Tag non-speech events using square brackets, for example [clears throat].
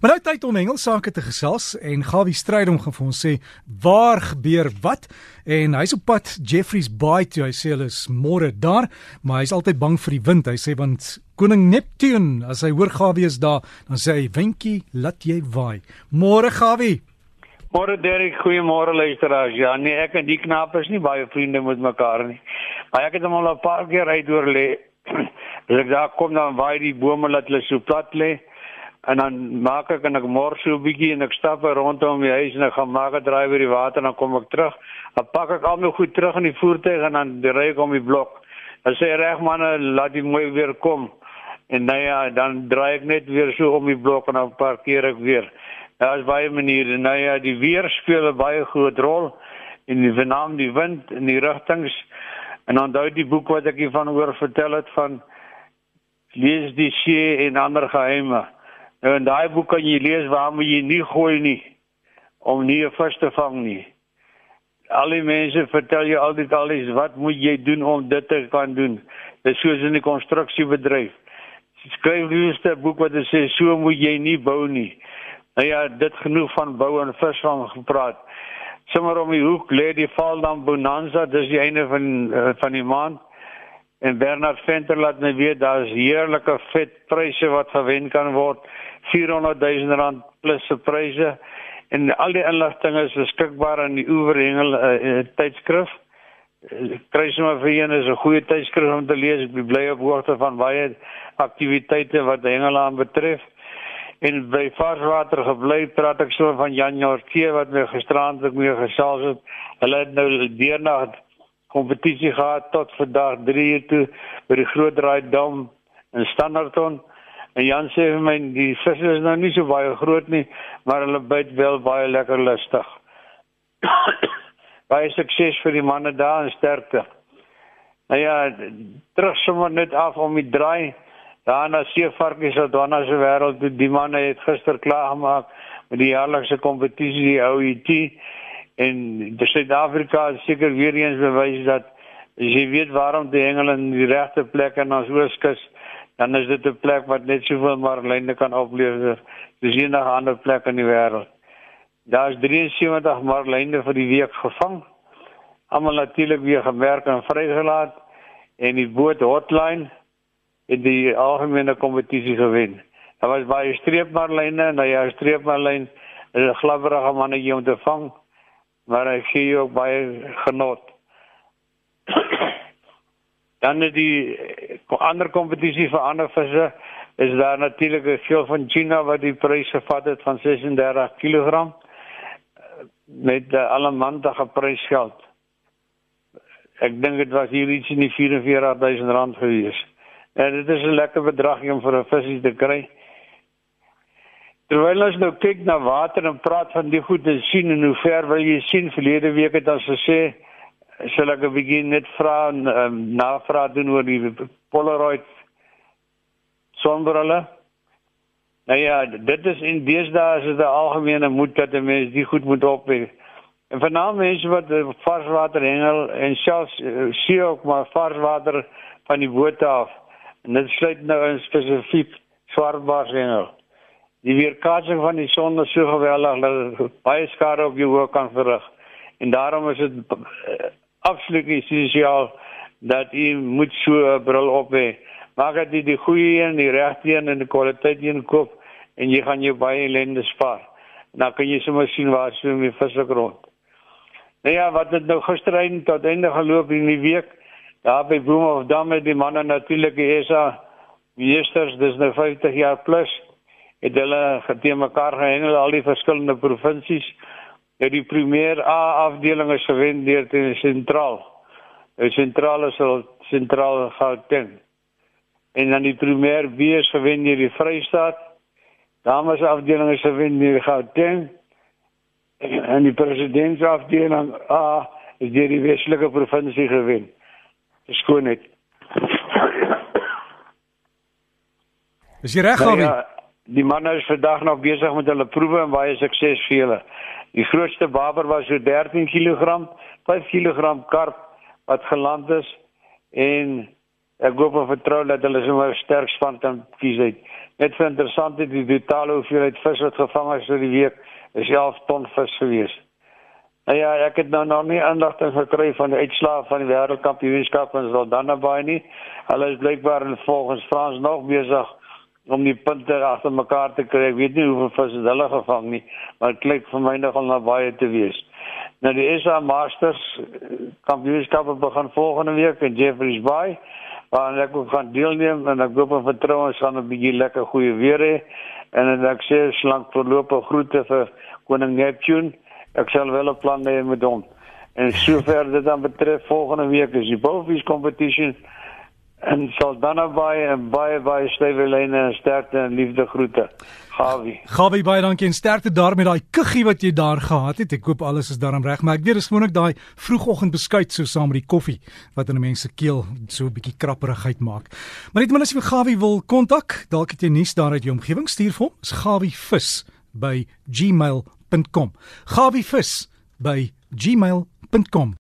Maar nou tyd om Engels sake te gesels en Gawie Strydom gaan vir ons sê waar gebeur wat en hy's op pad Jeffreys Bay toe. Hy sê hulle is môre daar, maar hy's altyd bang vir die wind. Hy sê want koning Neptune, as hy hoor Gawie is daar, dan sê hy windjie, laat jy waai. Môre Gawie. Môre Derek, goeiemôre luisteraars. Ja, nee, ek en die knap is nie baie vriende met mekaar nie. Maar ek het hom al 'n paar keer uit oor lê. [clears throat] As ek daar kom dan waai die bome laat hulle so plat lê en dan maak ek en ek mors so 'n bietjie en ek stap rondom die huis en ek gaan maak 'n draai oor die water en dan kom ek terug. Dan pak ek al my goed terug in die voertuig en dan ry ek om die blok. Dan sê reg manne, laat die mooi weer kom. En nou ja, dan draai ek net weer so om die blok en dan parkeer ek weer. Daar is baie maniere. Nou ja, die weer speel 'n baie groot rol in die vernaam die wind en die rigtings. En onthou die boek wat ek hiervan oor vertel het van lees die see en ander geheime. Nou in daai boek kan jy lees waar moet jy nie gooi nie om nie 'n vis te vang nie. Al die mense vertel jou altyd alles wat moet jy doen om dit te kan doen. Dit is soos in 'n konstruksiebedryf. Skryf liewer 'n boek wat sê so moet jy nie bou nie. Nou ja, dit genoeg van bou en visvang gepraat. Sommige om die hoek lê die Valdam Bonanza, dis die einde van uh, van die maand. En Bernard Venter laat my weet daar's heerlike vetpryse wat gewen kan word. 400 000 rand plus se pryse en al die inligting is beskikbaar in die Oeverhengel uh, uh, tydskrif. Uh, kry sommer vir een is 'n goeie tydskrif om te lees. Ek bly op hoogte van baie aktiwiteite wat Engeland betref. En by Varswater gebly praat ek so van Jan Jortie wat my gisterand ek mee gesels het. Hulle het nou deernag kompetisie gehad tot vandag 3 uur toe by die Groot Draai Dam in Standerton. En Jan sê vir my die visse is nou nie so baie groot nie, maar hulle byt wel baie lekker lustig. [coughs] baie sukses vir die manne daar en sterkte. Nou ja, terug sommer net af om die draai. Daarna seevarkies uit Donna se wêreld, die manne het gister klaar gemaak met die jaarlikse kompetisie die OET en die Suid-Afrika seker weer eens bewys dat as jy weet waarom die hengel in die regte plek en ons ooskus dan is dit 'n plek wat net soveel marline kan oplewer soos enige ander plek in die wêreld. Daar is 73 marline vir die week gevang. Almal natuurlik weer gemerk en vrygelaat en die boot hotline het die algemene kompetisie gewen. Daar was baie streepmarline en daai streepmarline is 'n glabberige mannetjie om te vang, maar hy gee ook baie genot. [coughs] Dan is die ander kompetisie vir ander visse is daar natuurlik 'n veel van China wat die prys gevat het van 36 kg met alle mandige prysgeld. Ek dink dit was hier iets in die 44000 rand gewees. En dit is 'n lekker bedrag om vir 'n visie te kry. Terwyl ons nou kyk na water en praat van die goed te sien en hoe ver wil jy sien verlede week het ons gesê sal ek begin net vra en um, navraag doen oor die Polaroid sonbrille. Nou ja, dit is in deesdae is dit 'n algemene moed dat 'n mens die goed moet opweg. En veral mense wat varswater hengel en selfs uh, sien ook maar varswater van die boot af. En dit sluit nou in spesifiek swartbaarshengel. Die weerkaatsing van die son is so geweldig dat baie skade op jou oë kan verrig. En daarom is dit absoluut essensieel dat jy moet so 'n bril op hê. Maak dit die, die goeie een, die regte een en die kwaliteit een koop en jy gaan jou baie ellende spaar. Nou kan jy sommer sien waar so my visse grond. Nou ja, wat het nou gisterein tot einde geloop in die week? Daar by Boom of Dam het die manne natuurlik ESA ministers, dis nou 50 jaar plus het hulle geteen mekaar gehengel al die verskillende provinsies Ja die premier A afdeling is gewen deur die sentraal. Die sentrale sal sentraal Gauteng. En dan die premier B is gewen deur die Vrystaat. Dames afdeling is gewen deur Gauteng. En die presidentsafdeling A is deur die Weselike provinsie gewen. Skoon net. Is jy reg, Gawie? Nou ja, die manne is vandag nog besig met hulle proewe en baie sukses vir hulle. Die grootste baber was so 13 kg, 5 kg karp wat geland is en Ek hoop en vertrou dat hulle sommer sterk span kan kies uit. Net vir interessant is die totale hoeveelheid vis wat gevang is vir die week is 11 ton vis gewees. Nou ja, ek het nou nog nie inligting gekry van die uitslae van die wêreldkampioenskap in Saldanha nie. Hulle is blykbaar volgens Frans nog besig om die punte agter mekaar te kry. Ek weet nie hoeveel vis hulle gevang nie, maar dit klink vir my nogal na baie te wees. Nou die SA Masters kampioenskap begin volgende week in Jeffreys Bay. Maar ek wil gaan deelneem en ek hoop en vertrou ons gaan 'n bietjie lekker goeie weer hê. En ek sê slank voorlopige groete vir koning Neptune. Ek sal wel 'n plan hê met hom. En sover dit dan betref volgende week is die Bofies competition en sal dan naby en baie baie stywe lyne en sterkte en liefde groete. Gawie. Gawie baie dankie en sterkte daar met daai kuggie wat jy daar gehad het. Ek hoop alles is daarom reg, maar ek weet dis gewoonlik daai vroegoggend beskuit so saam met die koffie wat in 'n mens se keel so 'n bietjie krapperigheid maak. Maar net maar as jy vir Gawie wil kontak, dalk het jy nuus daar uit jou omgewing, stuur vir hom. Dis gawievis by gmail.com. gawievis by gmail.com